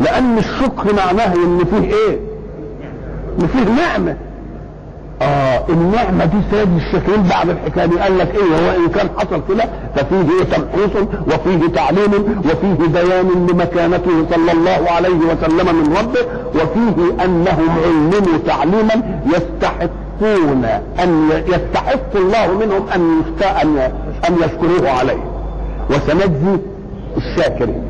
لأن الشكر معناه إن فيه إيه؟ إن فيه نعمة. آه النعمة دي سيد الشاكرين بعد الحكاية دي قال لك إيه؟ هو إن كان حصل كده ففيه إيه تمحيص وفيه تعليم وفيه بيان لمكانته صلى الله عليه وسلم من ربه وفيه أنهم علموا تعليما يستحقون أن يستحق الله منهم أن أن يشكروه عليه. وسنجزي الشاكرين.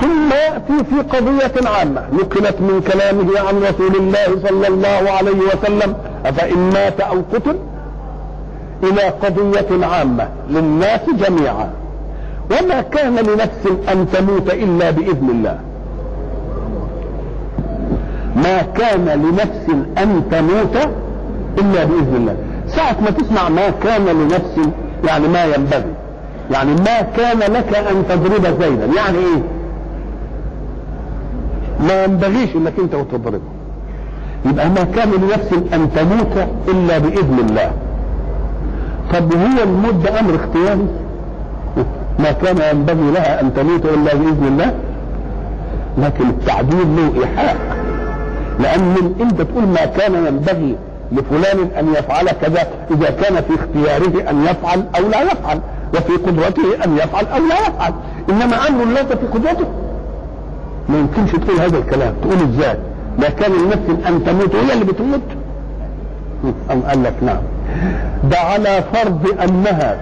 ثم يأتي في قضية عامة. نقلت من كلامه عن رسول الله صلى الله عليه وسلم أفإن مات أو قتل؟ إلى قضية عامة للناس جميعا. وما كان لنفس أن تموت إلا بإذن الله. ما كان لنفس أن تموت إلا بإذن الله. ساعة ما تسمع ما كان لنفس يعني ما ينبغي. يعني ما كان لك أن تضرب زيدا يعني إيه؟ ما ينبغيش إنك أنت وتضربه. يبقى ما كان لنفس أن تموت إلا بإذن الله. طب هو الموت ده أمر اختياري؟ ما كان ينبغي لها أن تموت إلا بإذن الله. لكن التعبير له إيحاء. لأن انت تقول ما كان ينبغي لفلان أن يفعل كذا إذا كان في اختياره أن يفعل أو لا يفعل وفي قدرته أن يفعل أو لا يفعل. إنما أمر ليس في قدرته. ما يمكنش تقول هذا الكلام تقول إزاي ما كان لنفس ان تموت هي اللي بتموت. أم قال لك نعم. ده على فرض أنها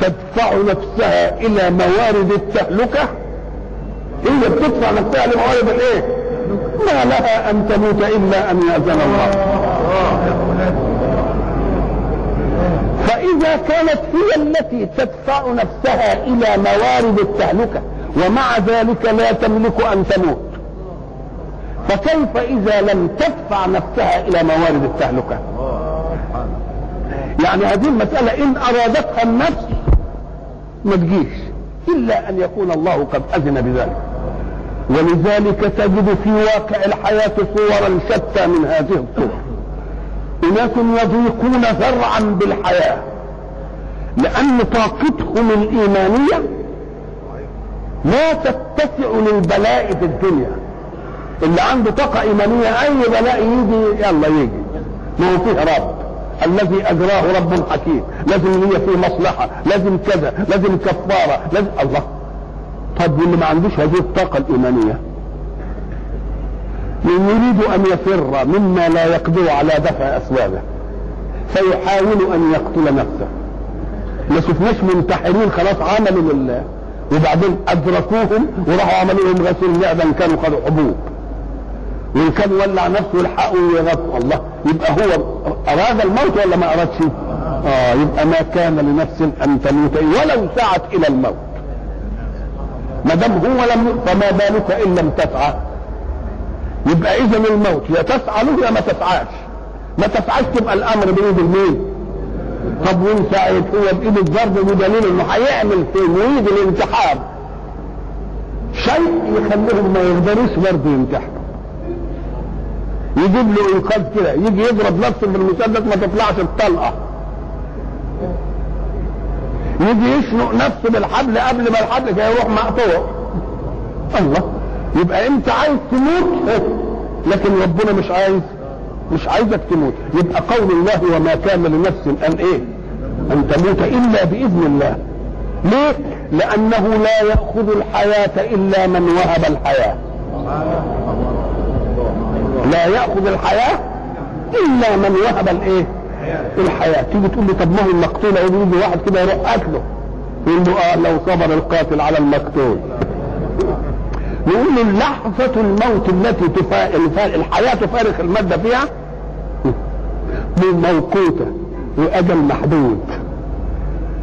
تدفع نفسها إلى موارد التهلكة؟ هي بتدفع نفسها لموارد الايه ما لها أن تموت إلا أن يأذن الله. فإذا كانت هي التي تدفع نفسها إلى موارد التهلكة ومع ذلك لا تملك أن تموت. فكيف إذا لم تدفع نفسها إلى موارد التهلكة؟ يعني هذه المسألة إن أرادتها النفس ما تجيش إلا أن يكون الله قد أذن بذلك. ولذلك تجد في واقع الحياة صورا شتى من هذه الصور. أناس يضيقون ذرعا بالحياة لأن طاقتهم الإيمانية لا تتسع للبلاء في الدنيا. اللي عنده طاقة إيمانية أي بلاء يجي يلا يجي. ما هو فيه رب. الذي أجراه رب حكيم. لازم هي فيه مصلحة. لازم كذا. لازم كفارة. لازم الله. طب واللي ما عندوش هذه الطاقة الإيمانية؟ من يريد أن يفر مما لا يقدر على دفع أسبابه. فيحاول أن يقتل نفسه. ما شفناش منتحرين خلاص عملوا لله. وبعدين أدركوهم وراحوا عملوا لهم غسيل ان كانوا خدوا حبوب وان كان ولع نفسه يلحقوا ويغطوا الله يبقى هو أراد الموت ولا ما أرادش؟ آه يبقى ما كان لنفس أن تموت ولو سعت إلى الموت. ما دام هو لم فما بالك إن لم تسعى. يبقى اذا الموت يا تسعى له يا ما تسعاش. ما تسعاش تبقى الأمر بإيد مين؟ طب وان سعيت هو بإيد الضرب بدليل إنه هيعمل في مريد الانتحار. شيء يخليهم ما يقدروش برضه ينتحروا. يجيب له إنقاذ كده يجي يضرب نفسه بالمسدس ما تطلعش الطلقه يجي يشنق نفسه بالحبل قبل ما الحبل كده يروح مقطوع. الله! يبقى أنت عايز تموت؟ لكن ربنا مش عايز. مش عايزك تموت. يبقى قول الله وما كان لنفس أن إيه؟ أن تموت إلا بإذن الله. ليه؟ لأنه لا يأخذ الحياة إلا من وهب الحياة. لا يأخذ الحياة إلا من وهب الإيه؟ الحياة. تيجي تقول لي طب ما هو المقتول؟ يجي واحد كده يروح قتله يقول له آه لو صبر القاتل على المقتول. يقول لحظة الموت التي تفا... الحياة تفارق المادة فيها موقوتة وأجل محدود.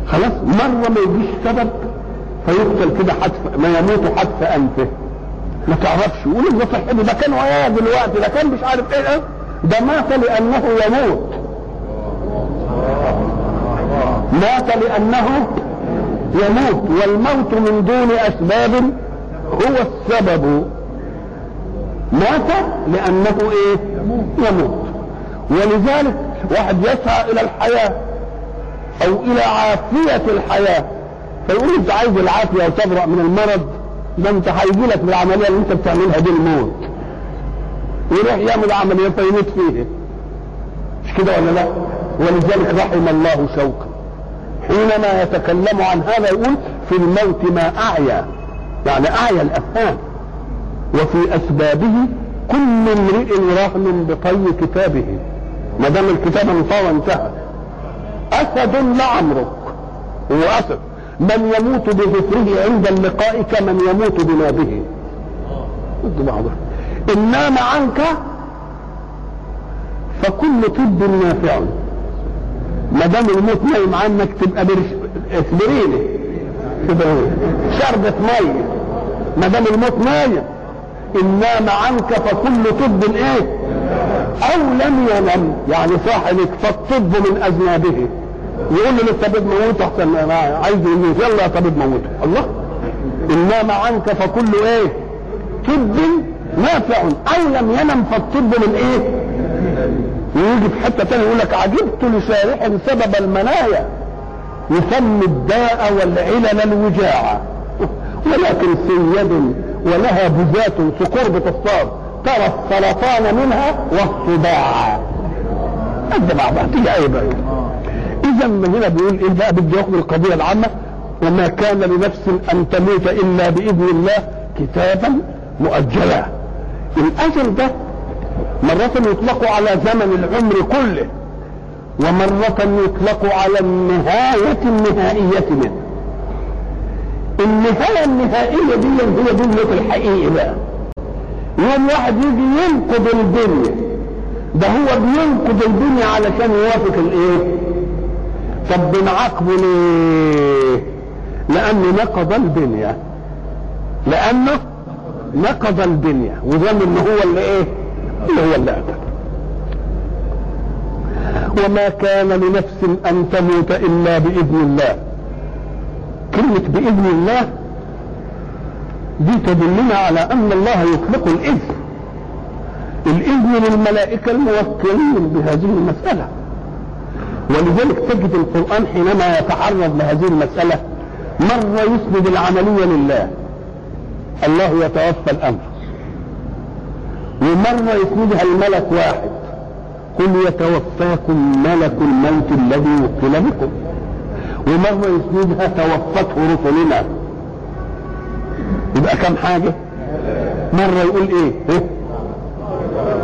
خلاص؟ مرة ما يجيش سبب فيقتل كده حتف ما يموت حتف أنفه. ما تعرفش. يقول ده صحته ده كان وياه دلوقتي ده كان مش عارف إيه ده مات لأنه يموت. مات لأنه يموت. والموت من دون أسباب هو السبب. مات لأنه إيه؟ يموت. ولذلك واحد يسعى إلى الحياة أو إلى عافية الحياة. فيقول أنت عايز العافية وتبرأ من المرض ده أنت هيجي لك بالعملية اللي أنت بتعملها دي الموت. يروح يعمل عملية فيموت فيها. مش كده ولا لا؟ ولذلك رحم الله شوقا. حينما يتكلم عن هذا يقول في الموت ما أعيا يعني أعيا الأفهام. وفي أسبابه كل امرئ رهن بطي كتابه. ما دام الكتاب انطوى انتهى. أسد لعمرك هو أسد. من يموت بظفره عند اللقاء كمن يموت ضد بعضه. إن نام عنك فكل طب نافع. ما دام الموت نايم عنك تبقى اسبريني شربة مية ما دام الموت نايم. إن نام عنك فكل طب إيه؟ أو لم ينم يعني صاحبك فالطب من اذنابه يقول له للطبيب موت أحسن ما عايز يموت يلا يا طبيب موت. الله. إن نام عنك فكل إيه؟ طب نافع. أو لم ينم فالطب من إيه؟ ويجي في حتة ثانية يقول لك عجبت لشارح سبب المنايا. يسمي الداء والعلل الوجاعة ولكن سيد ولها بذات في قربة الصاد ترى السرطان منها والصداع. قد بعضها تيجي إيه بقى. إذا من هنا بيقول إيه بقى؟ بده ياخد القضية العامة. وما كان لنفس أن تموت إلا بإذن الله كتابا مؤجلا. الاجل ده مرة يطلق على زمن العمر كله ومرة يطلق على النهاية النهائية منه. النهاية النهائية دي هي دنيا الحقيقي بقى. يوم واحد يجي ينقض الدنيا. ده هو بينقض الدنيا علشان يوافق الايه؟ طب بنعاقبه ليه؟ لأنه نقض الدنيا. لأنه نقض الدنيا. وظن إن هو اللي إيه؟ اللي هو اللي قتل وما كان لنفس أن تموت إلا بإذن الله. كلمة بإذن الله دي تدلنا على أن الله يطلق الاذن الاذن للملائكة الموكلين بهذه المسألة. ولذلك تجد القرآن حينما يتعرض لهذه المسألة مرة يسند العملية لله. الله يتوفى الأمر ومرة يسندها الملك واحد. قل يتوفاكم ملك الموت الذي وكل بكم. ومرة يسندها توفته رسلنا. يبقى كم حاجة؟ مرة يقول إيه, إيه؟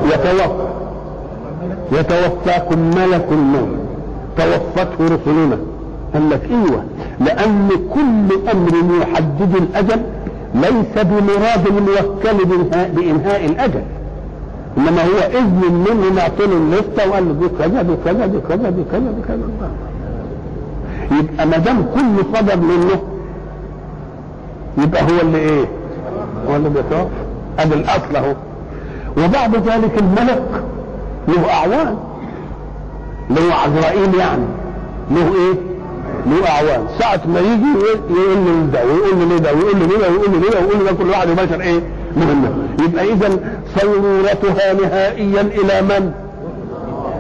يتوفى. يتوفاكم ملك الموت. توفته رسلنا قال لك إيوه. لأن كل أمر يحدد الأجل ليس بمراد الموكل بإنهاء, بإنهاء الأجل. إنما هو إذن منه نعطي له الليسته وقال له دي كذا دي كذا دي كذا دي كذا دي كذا. يبقى ما دام كل صدر منه يبقى هو اللي إيه؟ هو اللي بيتوفى هذا الأصل أهو. وبعد ذلك الملك له أعوان. له عزرائيل يعني. له إيه؟ له أعوان. ساعة ما يجي يقول له ده ويقول له ده ويقول له ده ويقول له ده ويقول له كل واحد يباشر إيه؟ مهمة. يبقى اذا صيرورتها نهائيا إلى من؟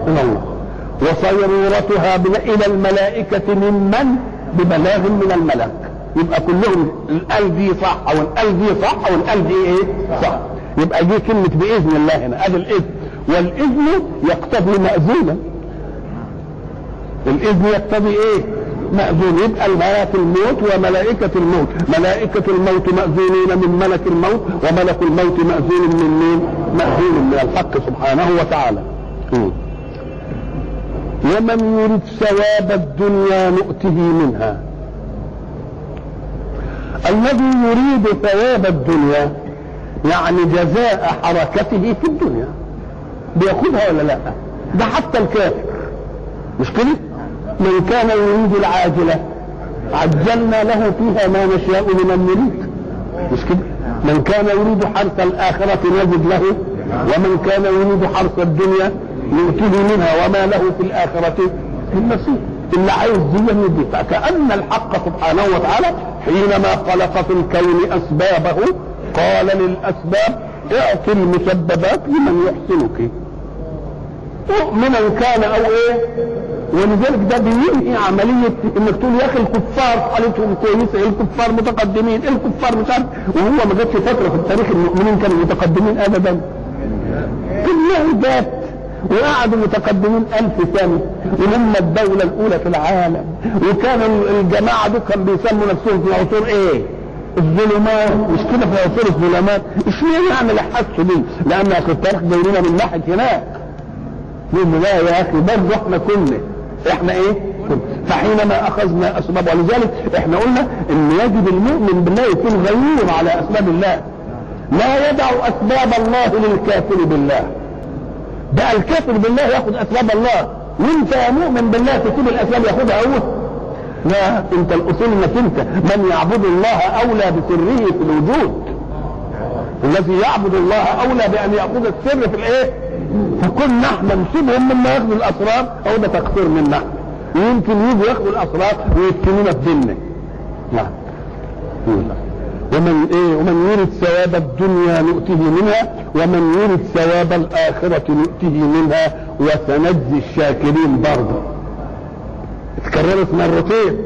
إلى الله. وصيرورتها إلى الملائكة ممن ببلاغ من الملك يبقى كلهم القلب دي صح أو القلب دي صح أو القلب دي إيه؟ صح يبقى دي كلمة بإذن الله هنا أدي الإذن والإذن يقتضي مأذونا الإذن يقتضي إيه؟ مأذون يبقى ملك الموت وملائكة الموت ملائكة الموت مأذونين من ملك الموت وملك الموت مأذون من مين؟ مأذون من الحق سبحانه وتعالى. ومن يرد ثواب الدنيا نؤته منها الذي يريد ثواب الدنيا يعني جزاء حركته في الدنيا. بياخدها ولا لا؟ ده حتى الكافر. مش كده؟ من كان يريد العاجلة عجلنا له فيها ما نشاء لمن نريد مش كده؟ من كان يريد حرث الآخرة نجد له ومن كان يريد حرث الدنيا نؤتيه منها وما له في الآخرة من نصيب اللي عايز دي يدي فكأن الحق سبحانه وتعالى حينما خلق في الكون أسبابه قال للأسباب اعطي المسببات لمن يحسنك. مؤمنا كان أو إيه؟ ولذلك ده بينهي عملية إنك تقول يا أخي الكفار حالتهم كويسة الكفار متقدمين الكفار مش عارف وهو ما جاتش فترة في التاريخ المؤمنين كانوا متقدمين ابدا. كلها جات وقعدوا متقدمين ألف سنة وهم الدولة الأولى في العالم. وكان الجماعة دول كانوا بيسموا نفسهم في عصور إيه؟ الظلمات. مش كده في عصور الظلمات؟ اشمعنى يعني حسوا دي؟ لأن أخي التاريخ جاي لنا من ناحية هناك. يقول لا يا أخي برضه إحنا كنا إحنا إيه؟ فحينما أخذنا أسباب ولذلك إحنا قلنا إن يجب المؤمن بالله يكون غيور على أسباب الله. لا يدع أسباب الله للكافر بالله. بقى الكافر بالله ياخذ أسباب الله. وانت يا مؤمن بالله تسيب الأسباب ياخذها هو لا انت الأصول إنك انت من يعبد الله أولى بسره في الوجود. الذي يعبد الله أولى بأن يأخذ السر في الإيه؟ فكنا إحنا نسيبهم مما ياخذوا الأسرار أو ده تقصير منا. ويمكن يجوا ياخذوا الأسرار ويفتنونا في ديننا نعم. ومن إيه؟ ومن يرد ثواب الدنيا نؤته منها ومن يرد ثواب الآخرة نؤته منها وسنجزي الشاكرين برضه. اتكررت مرتين.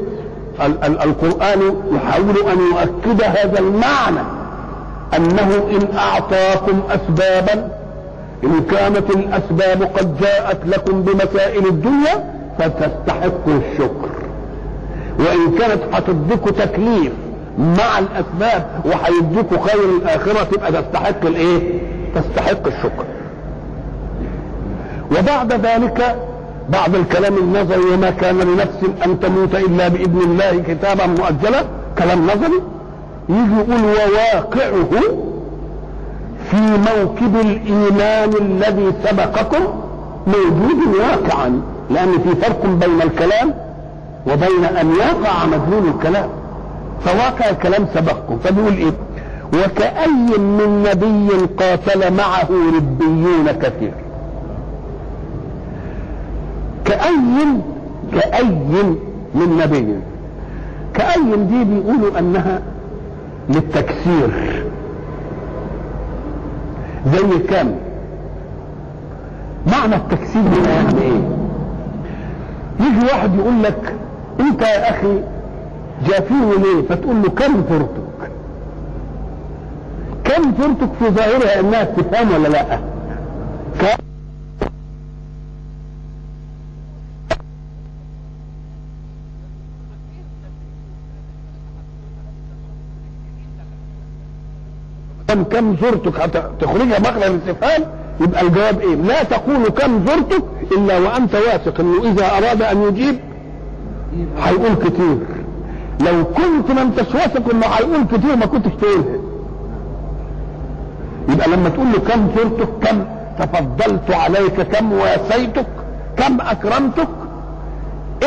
ال- ال- القرآن يحاول أن يؤكد هذا المعنى أنه إن أعطاكم أسبابا إن كانت الأسباب قد جاءت لكم بمسائل الدنيا فتستحقوا الشكر. وإن كانت هتديكوا تكليف مع الأسباب وهيديكوا خير الآخرة تبقى تستحق الإيه؟ تستحق الشكر. وبعد ذلك بعد الكلام النظري وما كان لنفس أن تموت إلا بإذن الله كتابا مؤجلا كلام نظري يجي يقول وواقعه في موكب الإيمان الذي سبقكم موجود واقعا لأن في فرق بين الكلام وبين أن يقع مدلول الكلام فواقع الكلام سبقكم. فبيقول إيه؟ وكأي من نبي قاتل معه ربيون كثير. كأي كأي من نبي. كأي دي بيقولوا أنها للتكسير. زي كم معنى التكسير هنا يعني إيه؟ يجي واحد يقول لك أنت يا أخي جافيني ليه فتقول له كم فرتك؟ كم فرتك في ظاهرها انها استفهام ولا لا. كم كم زرتك تخرجها مخرج الاستفهام يبقى الجواب إيه؟ لا تقول كم زرتك إلا وأنت واثق إنه إذا أراد أن يجيب هيقول كتير. لو كنت ما انتش واثق انه هيقول كتير ما كنتش تقولها يبقى لما تقول له كم زرتك كم تفضلت عليك كم واسيتك كم أكرمتك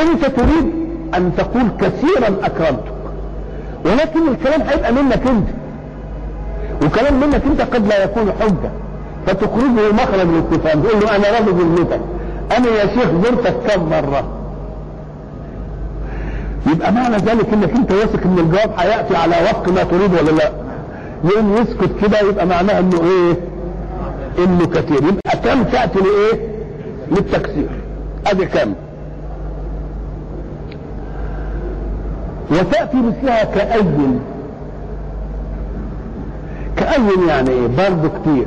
أنت تريد أن تقول كثيرا أكرمتك. ولكن الكلام هيبقى منك أنت. وكلام منك أنت قد لا يكون حجه فتخرجه مخرج الاستفهام تقول له أنا راضي بذمتك أنا يا شيخ زرتك كم مرة؟ يبقى معنى ذلك إنك أنت واثق إن الجواب هيأتي على وفق ما تريد ولا لا. يوم يسكت كده يبقى معناها إنه إيه؟ إنه كثير. يبقى كم تأتي لإيه؟ للتكسير أدي كم. وتأتي مثلها كأي كأي يعني إيه؟ برضه كتير.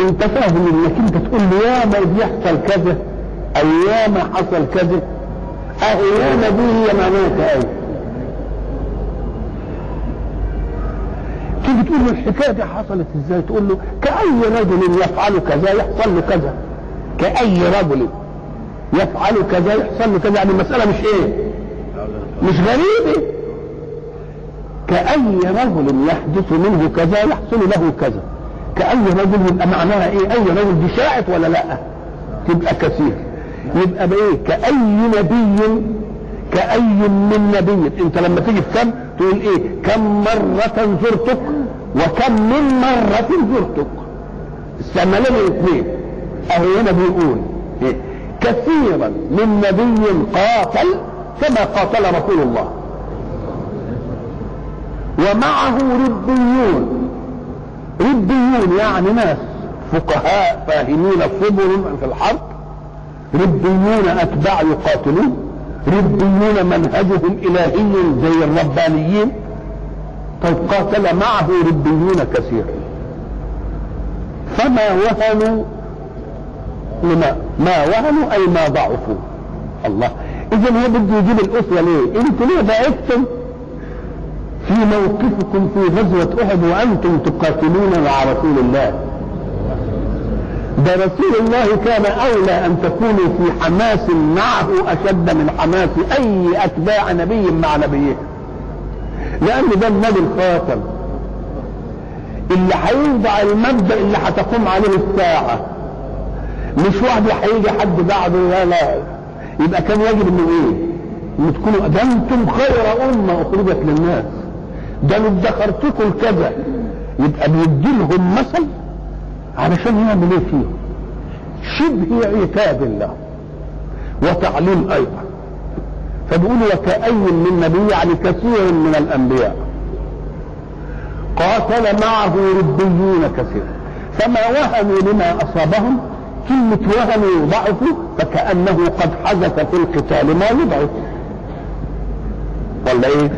أنت فاهم إنك أنت تقول لي يا ما بيحصل كذا. أيام حصل كذا أيام دي هي معناها كأي تيجي تقول له الحكاية دي حصلت إزاي؟ تقول له كأي رجل يفعل كذا يحصل له كذا. كأي رجل يفعل كذا يحصل له كذا. يعني المسألة مش إيه؟ مش غريبة. كأي رجل يحدث منه كذا يحصل له كذا. كأي رجل يبقى معناها إيه؟ أي رجل دي شاعت ولا لأ؟ تبقى كثير. يبقى بإيه؟ كأي نبي كأي من نبي. أنت لما تيجي في كم؟ تقول إيه؟ كم مرة زرتك؟ وكم من مرة زرتك؟ استعملين الاثنين أهو هنا بيقول إيه؟ كثيرا من نبي قاتل كما قاتل رسول الله. ومعه ربيون. ربيون يعني ناس. فقهاء فاهمين صبر في الحرب. ربيون أتباع يقاتلون ربيون منهجهم الهي زي الربانيين. طيب قاتل معه ربيون كثير. فما وهنوا لما ما وهنوا أي ما ضعفوا. الله. اذا هو بده يجيب الأسوة ليه؟ إنتوا ليه ضعفتم؟ في موقفكم في غزوة أحد وأنتم تقاتلون مع رسول الله. رسول الله كان أولى أن تكونوا في حماس معه أشد من حماس أي أتباع نبي مع نبيه. لأن ده النبي الخاتم اللي هيوضع المبدأ اللي هتقوم عليه الساعة. مش واحد هيجي حد بعده لا لا. يبقى كان يجب إنه إيه؟ ان تكونوا ده أنتم خير أمة أخرجت للناس. ده أنا ادخرتكم كذا. يبقى بيدي لهم مثل علشان يعمل إيه فيهم؟ شبه عتاب الله وتعليم أيضا. فبيقول وكأي من نبي يعني كثير من الأنبياء. قاتل معه ربيون كثير. فما وهنوا لما أصابهم؟ كلمة وهنوا ضعفوا فكأنه قد حدث في القتال. ما يضعف؟ ولا إيه؟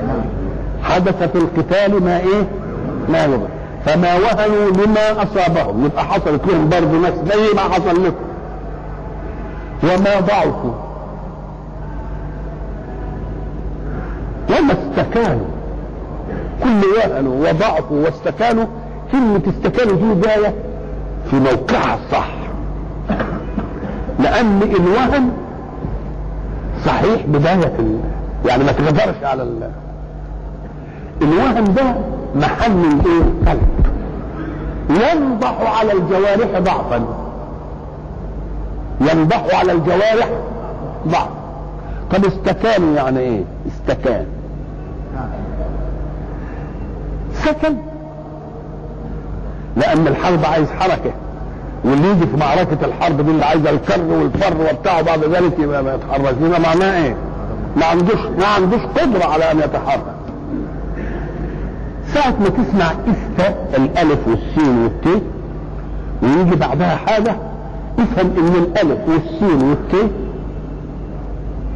حدث في القتال ما إيه؟ ما يضر فما وهنوا لما أصابهم. يبقى حصلت لهم برضه ناس زي ما حصل لكم. وما ضعفوا. وما استكانوا. كل وهنوا وضعفوا واستكانوا. كلمة استكانوا دي جاية في موقعها الصح لأن الوهن صحيح بداية يعني ما تغدرش على الله الوهم ده محل الايه قلب ينضح على الجوارح ضعفا. ينضح على الجوارح ضعف طب استكان يعني إيه؟ استكان. سكن. لأن الحرب عايز حركة. واللي يجي في معركة الحرب دي اللي عايزة الكر والفر وبتاع بعد ذلك يبقى ما يتحرك معناه إيه؟ ما عندوش ما عندوش قدرة على أن يتحرك. ساعة ما تسمع إستا الألف والسين والت ويجي بعدها حاجة افهم إن الألف والسين والت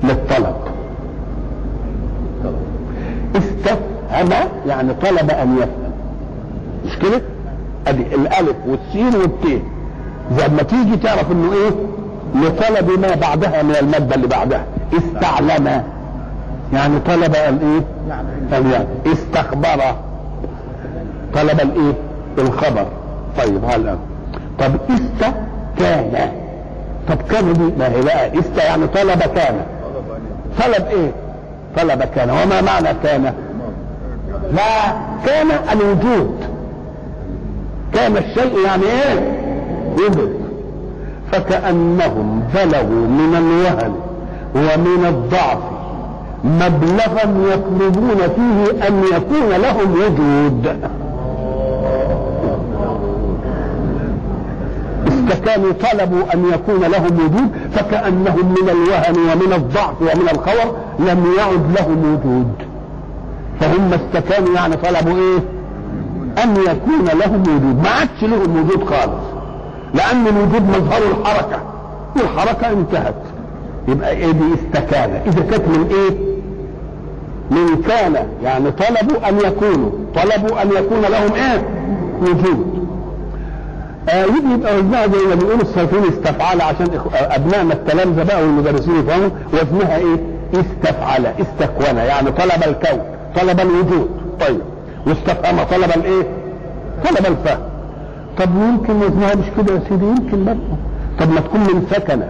للطلب. استفهم يعني طلب أن يفهم. مش كده؟ أدي الألف والسين والت زي ما تيجي تعرف إنه إيه؟ لطلب ما بعدها من المادة اللي بعدها. استعلم. يعني طلب أن إيه؟ يعني استخبر. طلب الإيه؟ الخبر. طيب هلا طب إست كان. طب كان دي؟ ما هي بقى إست يعني طلب كان. طلب إيه؟ طلب كان. وما معنى كان؟ لا كان الوجود. كان الشيء يعني إيه؟ وجد فكأنهم بلغوا من الوهن ومن الضعف مبلغا يطلبون فيه أن يكون لهم وجود. فكانوا طلبوا أن يكون لهم وجود فكأنهم من الوهن ومن الضعف ومن الخور لم يعد لهم وجود. فهم استكانوا يعني طلبوا إيه؟ أن يكون لهم وجود. ما عادش لهم وجود خالص. لأن الوجود مظهر الحركة والحركة انتهت. يبقى إيه دي استكانه إذا كانت من إيه؟ من كان. يعني طلبوا أن يكونوا. طلبوا أن يكون لهم إيه؟ وجود. يجي يبقى وزنها زي ما بيقولوا الصيفيين استفعل عشان ابنائنا التلامذه بقى والمدرسين يفهموا وزنها إيه؟ استفعل استكون يعني طلب الكون طلب الوجود. طيب. واستفهم طلب الإيه؟ طلب الفهم. طب يمكن وزنها مش كده يا سيدي؟ يمكن برضه. طب ما تكون من سكنه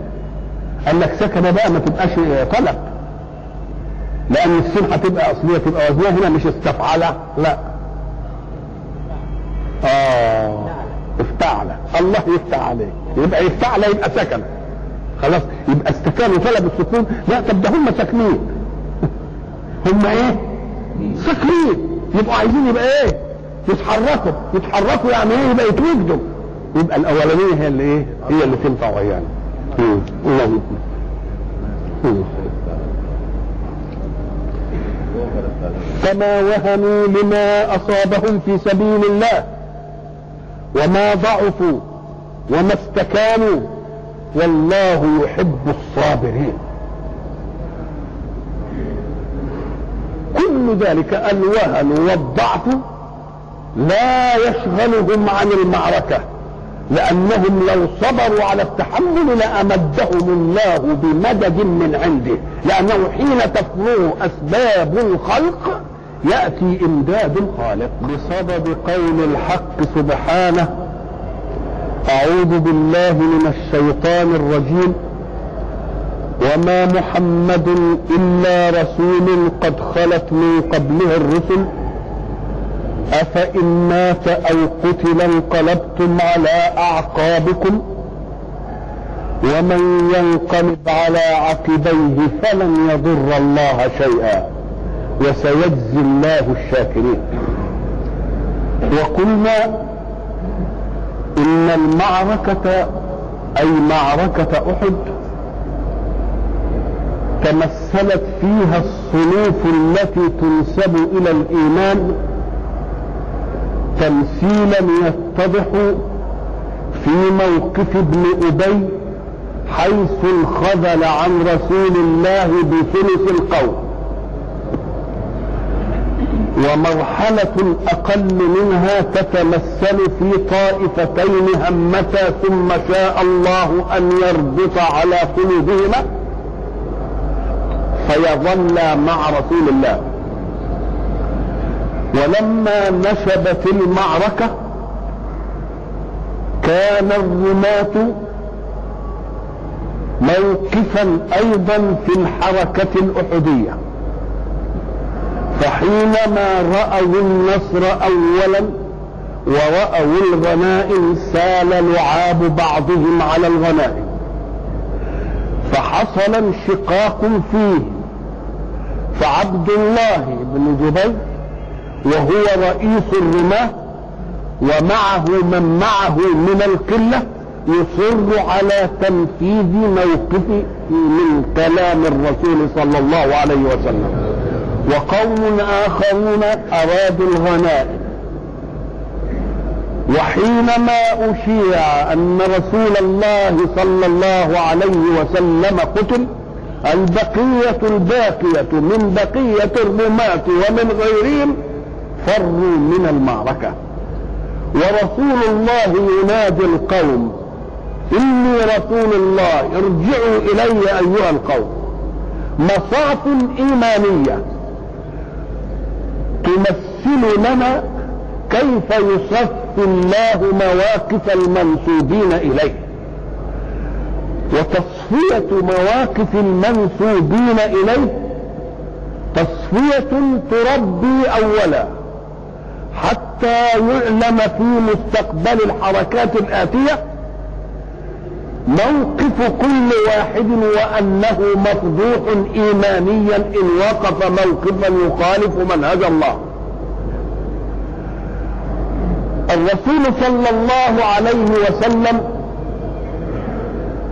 قال لك سكنه بقى ما تبقاش طلب. لأن السين هتبقى أصلية تبقى وزنها هنا مش استفعل لا. آه. افتعل الله يفتح عليك. يبقى يفتعل يبقى سكن. خلاص يبقى استكانوا طلب السكون. لا طب ده هم ساكنين. هم إيه؟ ساكنين. يبقوا عايزين يبقى إيه؟ يتحركوا. يتحركوا يعني إيه؟ يبقى يتوجدوا. يبقى الأولانية هي اللي إيه؟ هي اللي تنفع ويانا. الله فما وهنوا لما أصابهم في سبيل الله. وما ضعفوا وما استكانوا والله يحب الصابرين. كل ذلك الوهن والضعف لا يشغلهم عن المعركة لأنهم لو صبروا على التحمل لأمدهم الله بمدد من عنده. لأنه حين تفرغ أسباب الخلق يأتي إمداد الخالق بسبب قول الحق سبحانه أعوذ بالله من الشيطان الرجيم وما محمد إلا رسول قد خلت من قبله الرسل. أفإن مات أو قتل انقلبتم على أعقابكم. ومن ينقلب على عقبيه فلن يضر الله شيئا. وسيجزي الله الشاكرين. وقلنا إن المعركة أي معركة أحد تمثلت فيها الصنوف التي تنسب إلى الإيمان تمثيلا يتضح في موقف ابن أبي حيث انخذل عن رسول الله بثلث القوم ومرحلة أقل منها تتمثل في طائفتين همتا ثم شاء الله أن يربط على قلوبهما فيظل مع رسول الله. ولما نشبت المعركة كان الرماة موقفا أيضا في الحركة الأحدية. فحينما رأوا النصر اولا ورأوا الغنائم سال لعاب بعضهم على الغنائم فحصل انشقاق فيه. فعبد الله بن جبير وهو رئيس الرماة ومعه من معه من القلة يصر على تنفيذ موقفه من كلام الرسول صلى الله عليه وسلم. وقوم آخرون أرادوا الغنائم وحينما أشيع أن رسول الله صلى الله عليه وسلم قتل البقية الباقية من بقية الرماة ومن غيرهم فروا من المعركة. ورسول الله ينادي القوم إني رسول الله ارجعوا إلي أيها القوم. مصاف إيمانية تمثل لنا كيف يصف الله مواقف المنسوبين إليه. وتصفية مواقف المنسوبين إليه تصفية تربي أولا حتى يعلم في مستقبل الحركات الآتية موقف كل واحد وأنه مفضوح إيمانيا إن وقف موقفا يخالف منهج الله. الرسول صلى الله عليه وسلم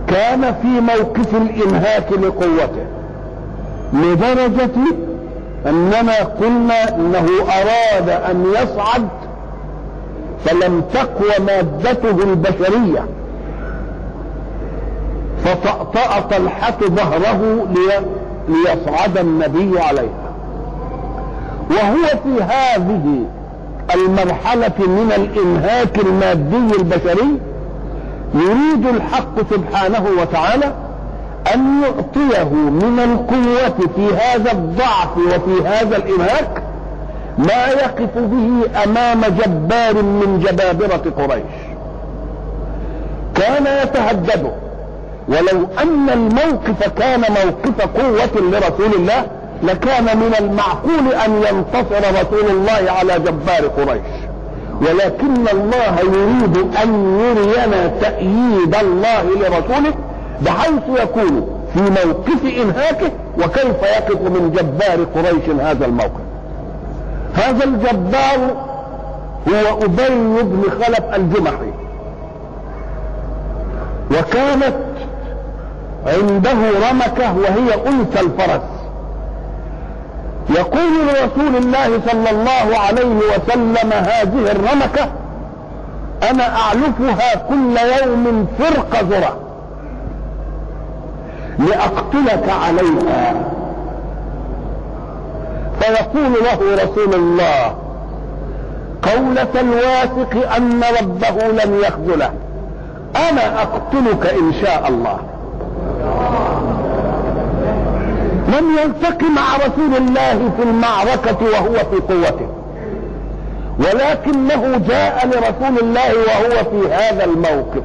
كان في موقف الإنهاك لقوته لدرجة أننا قلنا إنه أراد أن يصعد فلم تقوى مادته البشرية. فطأطأ طلحة ظهره ليصعد النبي عليها. وهو في هذه المرحلة من الإنهاك المادي البشري يريد الحق سبحانه وتعالى أن يعطيه من القوة في هذا الضعف وفي هذا الإنهاك ما يقف به أمام جبار من جبابرة قريش. كان يتهدده. ولو أن الموقف كان موقف قوة لرسول الله لكان من المعقول أن ينتصر رسول الله على جبار قريش. ولكن الله يريد أن يرينا تأييد الله لرسوله بحيث يكون في موقف إنهاكه وكيف يقف من جبار قريش هذا الموقف. هذا الجبار هو أبي بن خلف الجمحي. وكانت عنده رمكة وهي أنثى الفرس. يقول لرسول الله صلى الله عليه وسلم هذه الرمكة أنا أعلفها كل يوم فرق ذرة. لأقتلك عليها. فيقول له رسول الله قولة الواثق أن ربه لن يخذله. أنا أقتلك إن شاء الله. لم يلتقي مع رسول الله في المعركة وهو في قوته ولكنه جاء لرسول الله وهو في هذا الموقف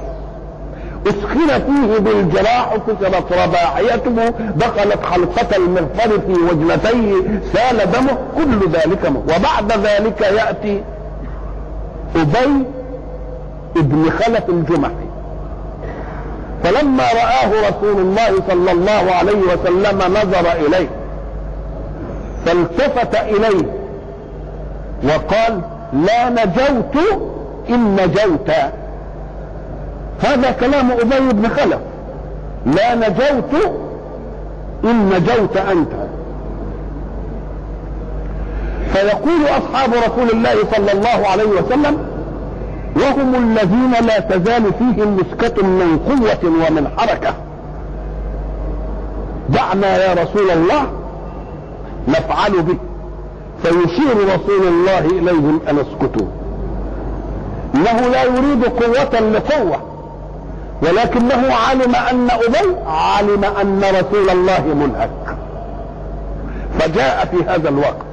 أسخن فيه بالجراح كسرت رباعيته دخلت حلقة المغفر في وجنتيه سال دمه كل ذلك مه. وبعد ذلك يأتي أبي ابن خلف الجمحي فلما رآه رسول الله صلى الله عليه وسلم نظر إليه فالتفت إليه وقال لا نجوت إن نجوت. هذا كلام أبي بن خلف. لا نجوت إن نجوت أنت. فيقول أصحاب رسول الله صلى الله عليه وسلم وهم الذين لا تزال فيهم مسكة من قوة ومن حركة. دعنا يا رسول الله نفعل به. فيشير رسول الله إليهم أن اسكتوا. إنه لا يريد قوة لقوة ولكنه علم أن أبي علم أن رسول الله منهك. فجاء في هذا الوقت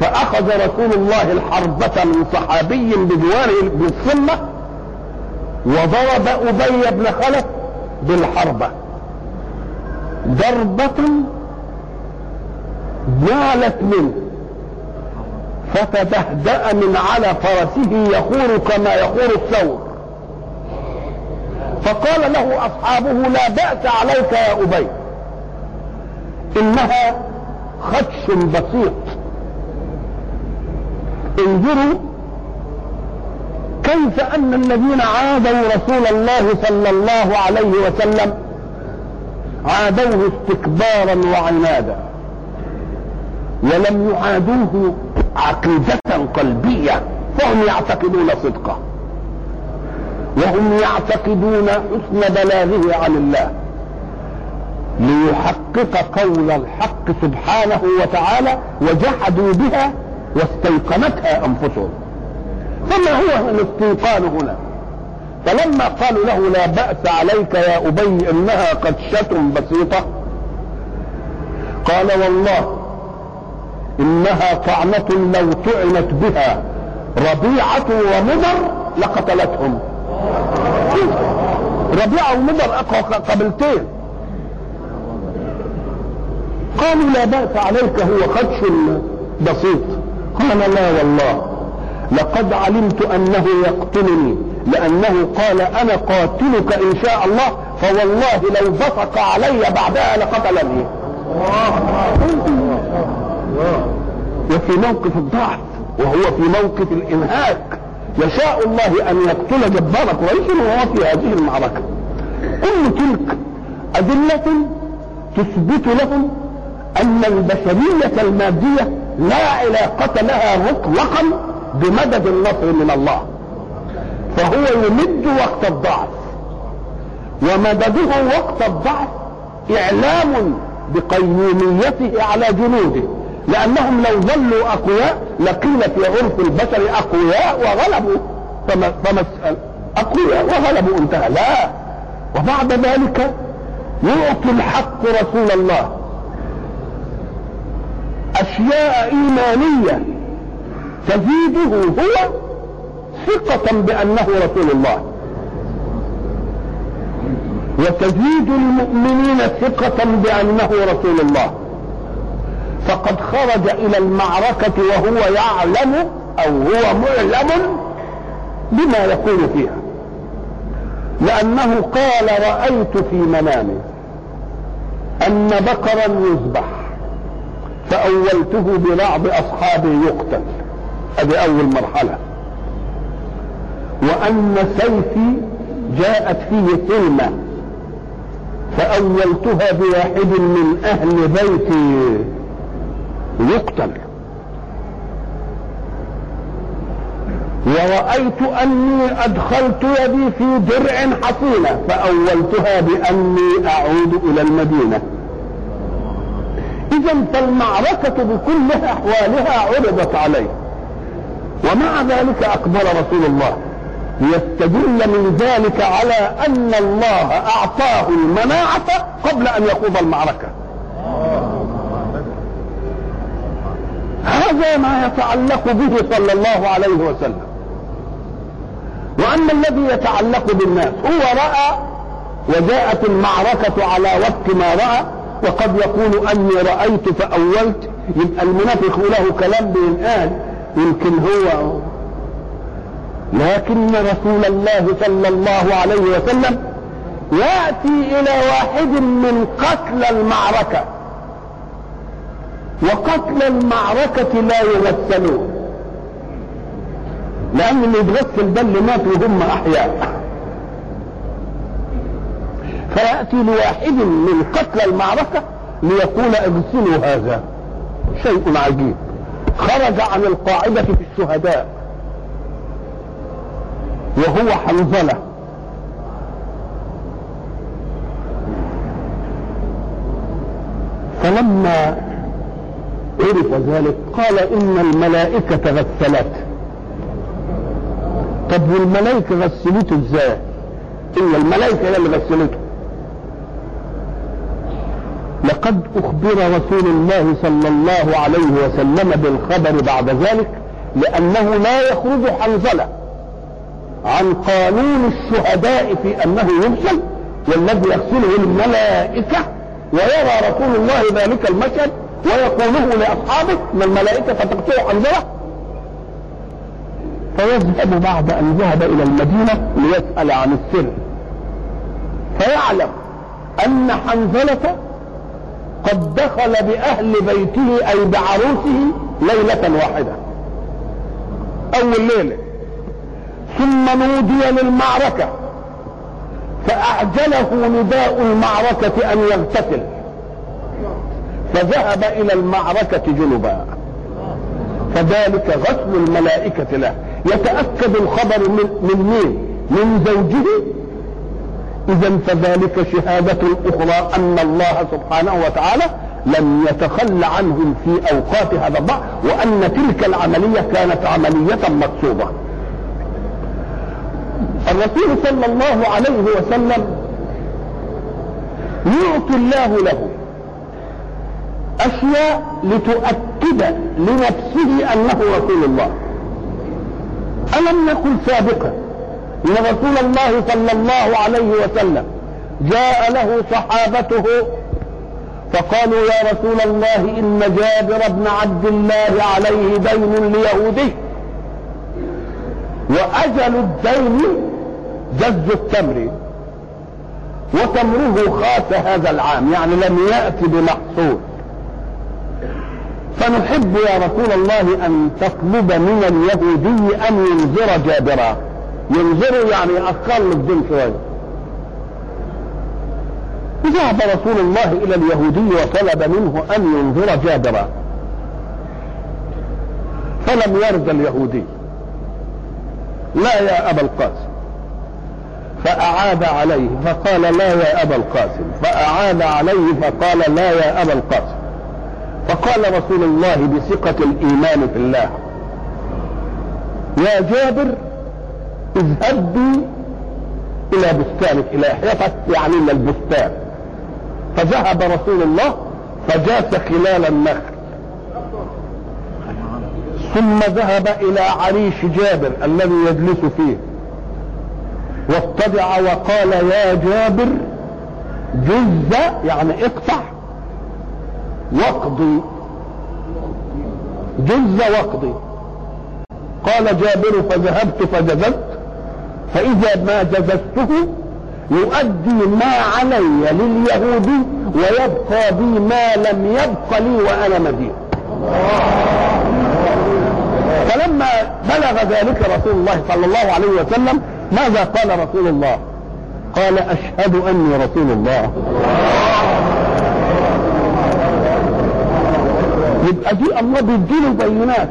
فأخذ رسول الله الحربة من صحابي بجواره بالصمة وضرب أبي بن خلف بالحربة. ضربة نالت منه فتبهدأ من على فرسه يخور كما يخور الثور. فقال له أصحابه لا بأس عليك يا أبي إنها خدش بسيط انظروا كيف أن الذين عادوا رسول الله صلى الله عليه وسلم عادوه استكبارا وعنادا ولم يعادوه عقيدة قلبية فهم يعتقدون صدقه. وهم يعتقدون حسن بلاغه عن الله. ليحقق قول الحق سبحانه وتعالى وجحدوا بها واستيقنتها أنفسهم. فما هو الاستيقان هنا. فلما قالوا له لا بأس عليك يا أبي إنها قدشة بسيطة قال والله إنها طعنة لو طعنت بها ربيعة ومضر لقتلتهم. ربيعة ومضر أقوى قبلتين. قالوا لا بأس عليك هو خدش بسيط. قال لا والله. لقد علمت أنه يقتلني. لأنه قال أنا قاتلك إن شاء الله فوالله لو بصق علي بعدها لقتلني. وفي موقف الضعف وهو في موقف الإنهاك. يشاء الله أن يقتل جبار قريش وهو في هذه المعركة. كل تلك أدلة تثبت لهم أن البشرية المادية لا علاقة لها مطلقا بمدد النصر من الله. فهو يمد وقت الضعف. ومدده وقت الضعف إعلام بقيوميته على جنوده. لأنهم لو ظلوا أقوياء لقيل في عرف البشر أقوياء وغلبوا. فما فمسأل أقوياء وغلبوا انتهى. لا. وبعد ذلك يعطي الحق رسول الله. أشياء إيمانية تزيده هو ثقة بأنه رسول الله. وتزيد المؤمنين ثقة بأنه رسول الله. فقد خرج إلى المعركة وهو يعلم أو هو معلم بما يقول فيها. لأنه قال رأيت في منامي أن بقرا يذبح. فأولته ببعض أصحابي يقتل. هذه أول مرحلة. وأن سيفي جاءت فيه كلمة. فأولتها بواحد من أهل بيتي يقتل. ورأيت أني أدخلت يدي في درع حصينة. فأولتها بأني أعود إلى المدينة. فالمعركة بكل أحوالها عرضت عليه ومع ذلك أقبل رسول الله ليستدل من ذلك على أن الله أعطاه المناعة قبل أن يخوض المعركة. هذا ما يتعلق به صلى الله عليه وسلم. وأما الذي يتعلق بالناس هو رأى وجاءت المعركة على وقت ما رأى وقد يقول أني رأيت فأولت. يبقى المنافق له كلام بينقال يمكن هو. لكن رسول الله صلى الله عليه وسلم يأتي إلى واحد من قتل المعركة. وقتل المعركة لا يغسلون لأن اللي يتغسل ده اللي مات وهم أحياء. فيأتي لواحد من قتل المعركة ليقول اغسلوا هذا. شيء عجيب. خرج عن القاعدة في الشهداء. وهو حنظلة. فلما عرف ذلك قال إن الملائكة غسلت. طب والملائكة غسلته إزاي؟ إن الملائكة هي اللي غسلته. لقد أخبر رسول الله صلى الله عليه وسلم بالخبر بعد ذلك لأنه لا يخرج حنظلة عن قانون الشهداء في أنه يغسل والذي يغسله الملائكة ويرى رسول الله ذلك المشهد ويقوله لأصحابه من الملائكة فتقتل حنظلة؟ فيذهب بعد أن ذهب إلى المدينة ليسأل عن السر. فيعلم أن حنظلة قد دخل بأهل بيته أي بعروسه ليلة واحدة. أول ليلة. ثم نودي للمعركة. فأعجله نداء المعركة أن يغتسل. فذهب إلى المعركة جنبا. فذلك غسل الملائكة له. يتأكد الخبر من من مين؟ من زوجه إذا فذلك شهادة أخرى أن الله سبحانه وتعالى لم يتخل عنهم في أوقات هذا الضعف وأن تلك العملية كانت عملية مقصودة الرسول صلى الله عليه وسلم يعطي الله له أشياء لتؤكد لنفسه أنه رسول الله. ألم نقل سابقا؟ إن رسول الله صلى الله عليه وسلم جاء له صحابته فقالوا يا رسول الله إن جابر بن عبد الله عليه دين ليهودي وأجل الدين جز التمر وتمره خاس هذا العام يعني لم يأتي بمحصول. فنحب يا رسول الله أن تطلب من اليهودي أن ينذر جابرا. ينظروا يعني له الدين شوية. ذهب رسول الله إلى اليهودي وطلب منه أن ينظر جابرا. فلم يرد اليهودي. لا يا أبا القاسم. فأعاد عليه فقال لا يا أبا القاسم. فأعاد عليه فقال لا يا أبا القاسم. فقال رسول الله بثقة الإيمان في الله. يا جابر اذهب بي إلى بستانك إلى حيطك يعني إلى البستان. فذهب رسول الله فجاس خلال النخل. ثم ذهب إلى عريش جابر الذي يجلس فيه. واضطجع وقال يا جابر جز يعني اقطع واقضي. جز واقضي. قال جابر فذهبت فجذبت. فإذا ما جززته يؤدي ما علي لليهودي ويبقى بي ما لم يبق لي وأنا مدين. فلما بلغ ذلك رسول الله صلى الله عليه وسلم ماذا قال رسول الله؟ قال أشهد أني رسول الله. يبقى دي الله بيديله البينات.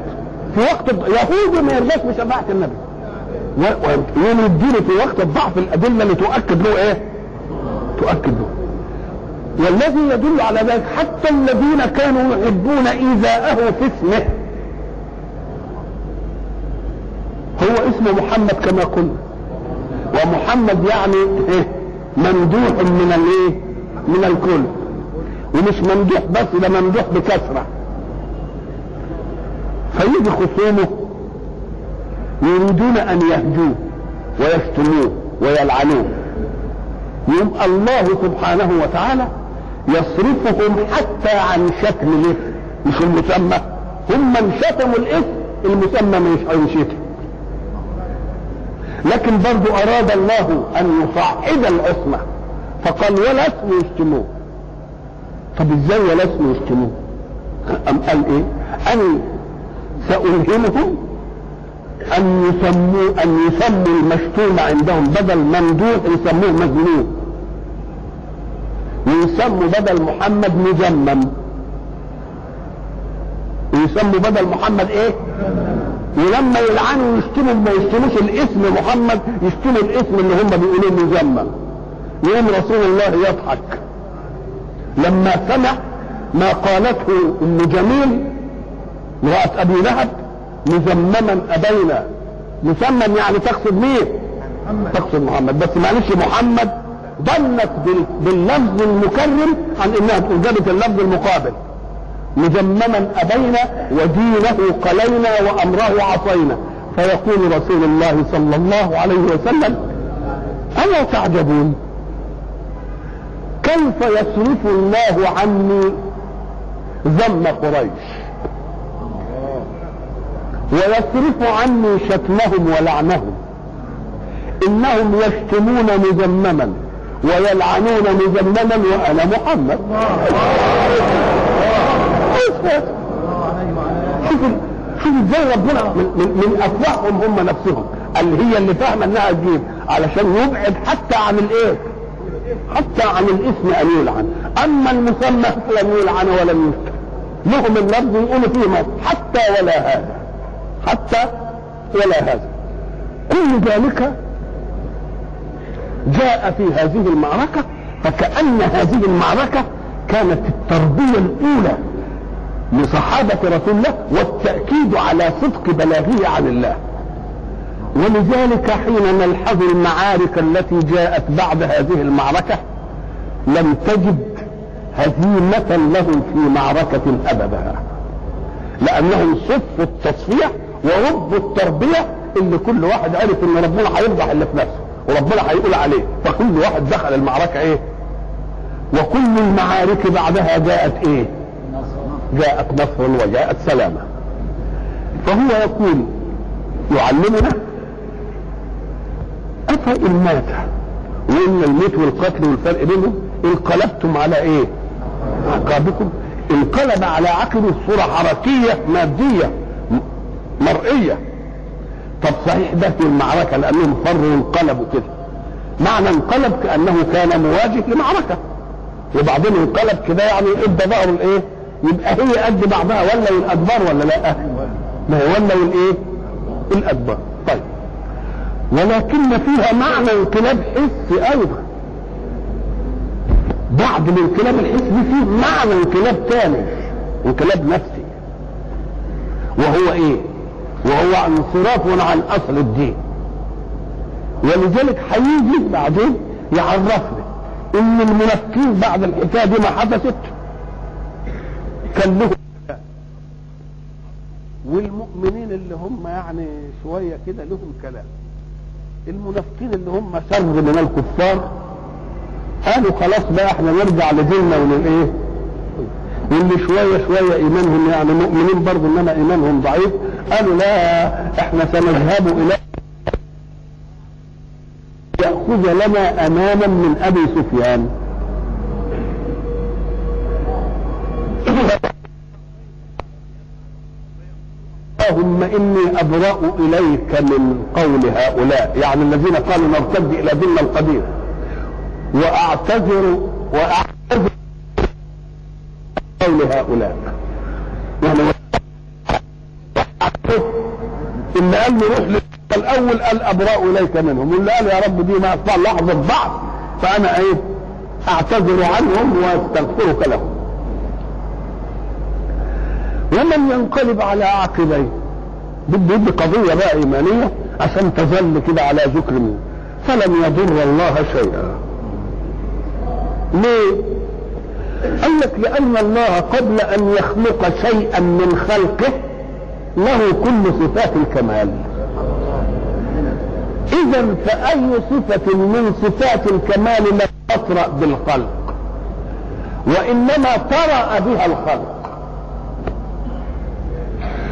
في وقت يهود ما يرضاش بشفاعة النبي. و- ويوم الدين في وقت الضعف الأدلة اللي تؤكد له إيه؟ تؤكد له. والذي يدل على ذلك حتى الذين كانوا يحبون إيذاءه في اسمه. هو اسمه محمد كما قلنا. ومحمد يعني إيه؟ ممدوح من الايه من الكل. ومش ممدوح بس ده ممدوح بكثرة. فيجي خصومه يريدون أن يهجوه ويشتموه ويلعنوه. يوم الله سبحانه وتعالى يصرفهم حتى عن شتم الاسم مش المسمى. هم من شتموا الاسم المسمى مش هينشتم لكن برضو أراد الله أن يصعد العصمة فقال ولا اسم يشتموه طب إزاي ولا اسم يشتموه أم قال إيه؟ ان سألهمهم أن يسموا أن يسموا المشتوم عندهم بدل ممدوح يسموه مذموم ويسموا بدل محمد مجمم. ويسموا بدل محمد إيه؟ ولما يلعنوا يشتموا ما يشتموش الاسم محمد يشتموا الاسم اللي هم بيقولوه مجمم. يوم رسول الله يضحك. لما سمع ما قالته أم جميل امرأة أبي لهب مزمما أبينا. مسمم يعني تقصد مين؟ تقصد محمد. بس معلش محمد ظنت بال- باللفظ المكرم عن إنها جابت اللفظ المقابل. مجمما أبينا ودينه قلينا وأمره عصينا. فيقول رسول الله صلى الله عليه وسلم ألا تعجبون؟ كيف يصرف الله عني ذم قريش؟ ويصرف عني شتمهم ولعنهم. إنهم يشتمون مذمما ويلعنون مذمما وأنا محمد. شوف شوف إزاي ربنا من, من, أفواههم هم نفسهم. اللي هي اللي فاهمة إنها تجيب علشان يبعد حتى عن الإيه؟ حتى عن الاسم أن يلعن. أما المسمى فلم يلعن ولم يذكر لهم اللفظ يقولوا فيه حتى ولا هذا. حتى ولا هذا. كل ذلك جاء في هذه المعركة فكأن هذه المعركة كانت التربية الأولى لصحابة رسول الله والتأكيد على صدق بلاغه عن الله. ولذلك حين نلحظ المعارك التي جاءت بعد هذه المعركة لم تجد هزيمة لهم في معركة أبدا لأنهم صفوا التصفية وربوا التربية اللي كل واحد عرف إن ربنا هيفضح اللي في نفسه وربنا هيقول عليه فكل واحد دخل المعركة إيه؟ وكل المعارك بعدها جاءت إيه؟ جاءت نصر وجاءت سلامة. فهو يقول يعلمنا أفإن مات وإن الموت والقتل والفرق بينهم انقلبتم على إيه؟ عقابكم. انقلب على عقبه صورة حركية مادية. م- مرئية. طب صحيح ده في المعركة لأنهم فروا وانقلبوا كده. معنى انقلب كأنه كان مواجه لمعركة. وبعدين انقلب كده يعني إدى ظهره الإيه؟ يبقى هي قد بعضها ولا الادبار ولا لا؟ ما هو ولا الايه الادبار طيب. ولكن فيها معنى انقلاب حسي أيضا. بعد الانقلاب الحسي فيه معنى انقلاب ثاني انقلاب نفسي. وهو إيه؟ وهو انصراف عن أصل الدين. ولذلك هيجي بعدين يعرفنا إن المنافقين بعد الحكاية دي ما حدثت. كان لهم والمؤمنين اللي هم يعني شوية كده لهم كلام. المنافقين اللي هم شر من الكفار. قالوا خلاص بقى إحنا نرجع لديننا وللإيه؟ واللي شوية شوية إيمانهم يعني مؤمنين برضه إنما إيمانهم ضعيف قالوا لا إحنا سنذهب إلى يأخذ لنا أماما من أبي سفيان. اللهم إني أبرأ إليك من قول هؤلاء يعني الذين قالوا نرتد إلى ديننا القديم وأعتذر وأعتذر قول هؤلاء. يعني اللي قال له روح الأول قال أبراء إليك منهم. واللي قال يا رب دي ما لحظه ضعف فأنا إيه؟ أعتذر عنهم وأستغفرك لهم. ومن ينقلب على عقبيه بده يدي قضية بقى إيمانية عشان تظل كده على ذكر منه فلن يضر الله شيئا. ليه؟ قال لك لأن الله قبل أن يخلق شيئا من خلقه له كل صفات الكمال. إذا فأي صفة من صفات الكمال لم تطرأ بالخلق؟ وإنما طرأ بها الخلق.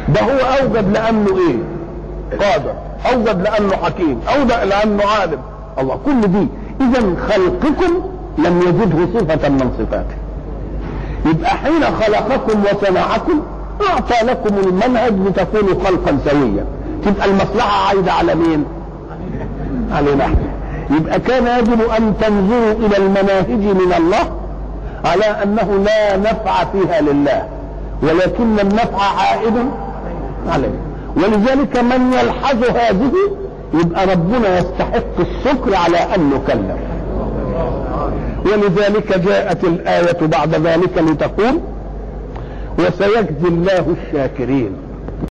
ده هو اوجد لأنه إيه؟ قادر. اوجد لأنه حكيم. اوجد لأنه عالم. الله كل دي. إذا خلقكم لم يجده صفة من صفاته. يبقى حين خلقكم وصنعكم أعطى لكم المنهج لتكونوا خلقا سويا. تبقى المصلحة عايده على مين؟ علينا إحنا يبقى كان يجب أن تنظروا إلى المناهج من الله على أنه لا نفع فيها لله ولكن النفع عائد عليه. ولذلك من يلحظ هذه يبقى ربنا يستحق الشكر على أن نكلم. ولذلك جاءت الآية بعد ذلك لتقول وسيجزي الله الشاكرين.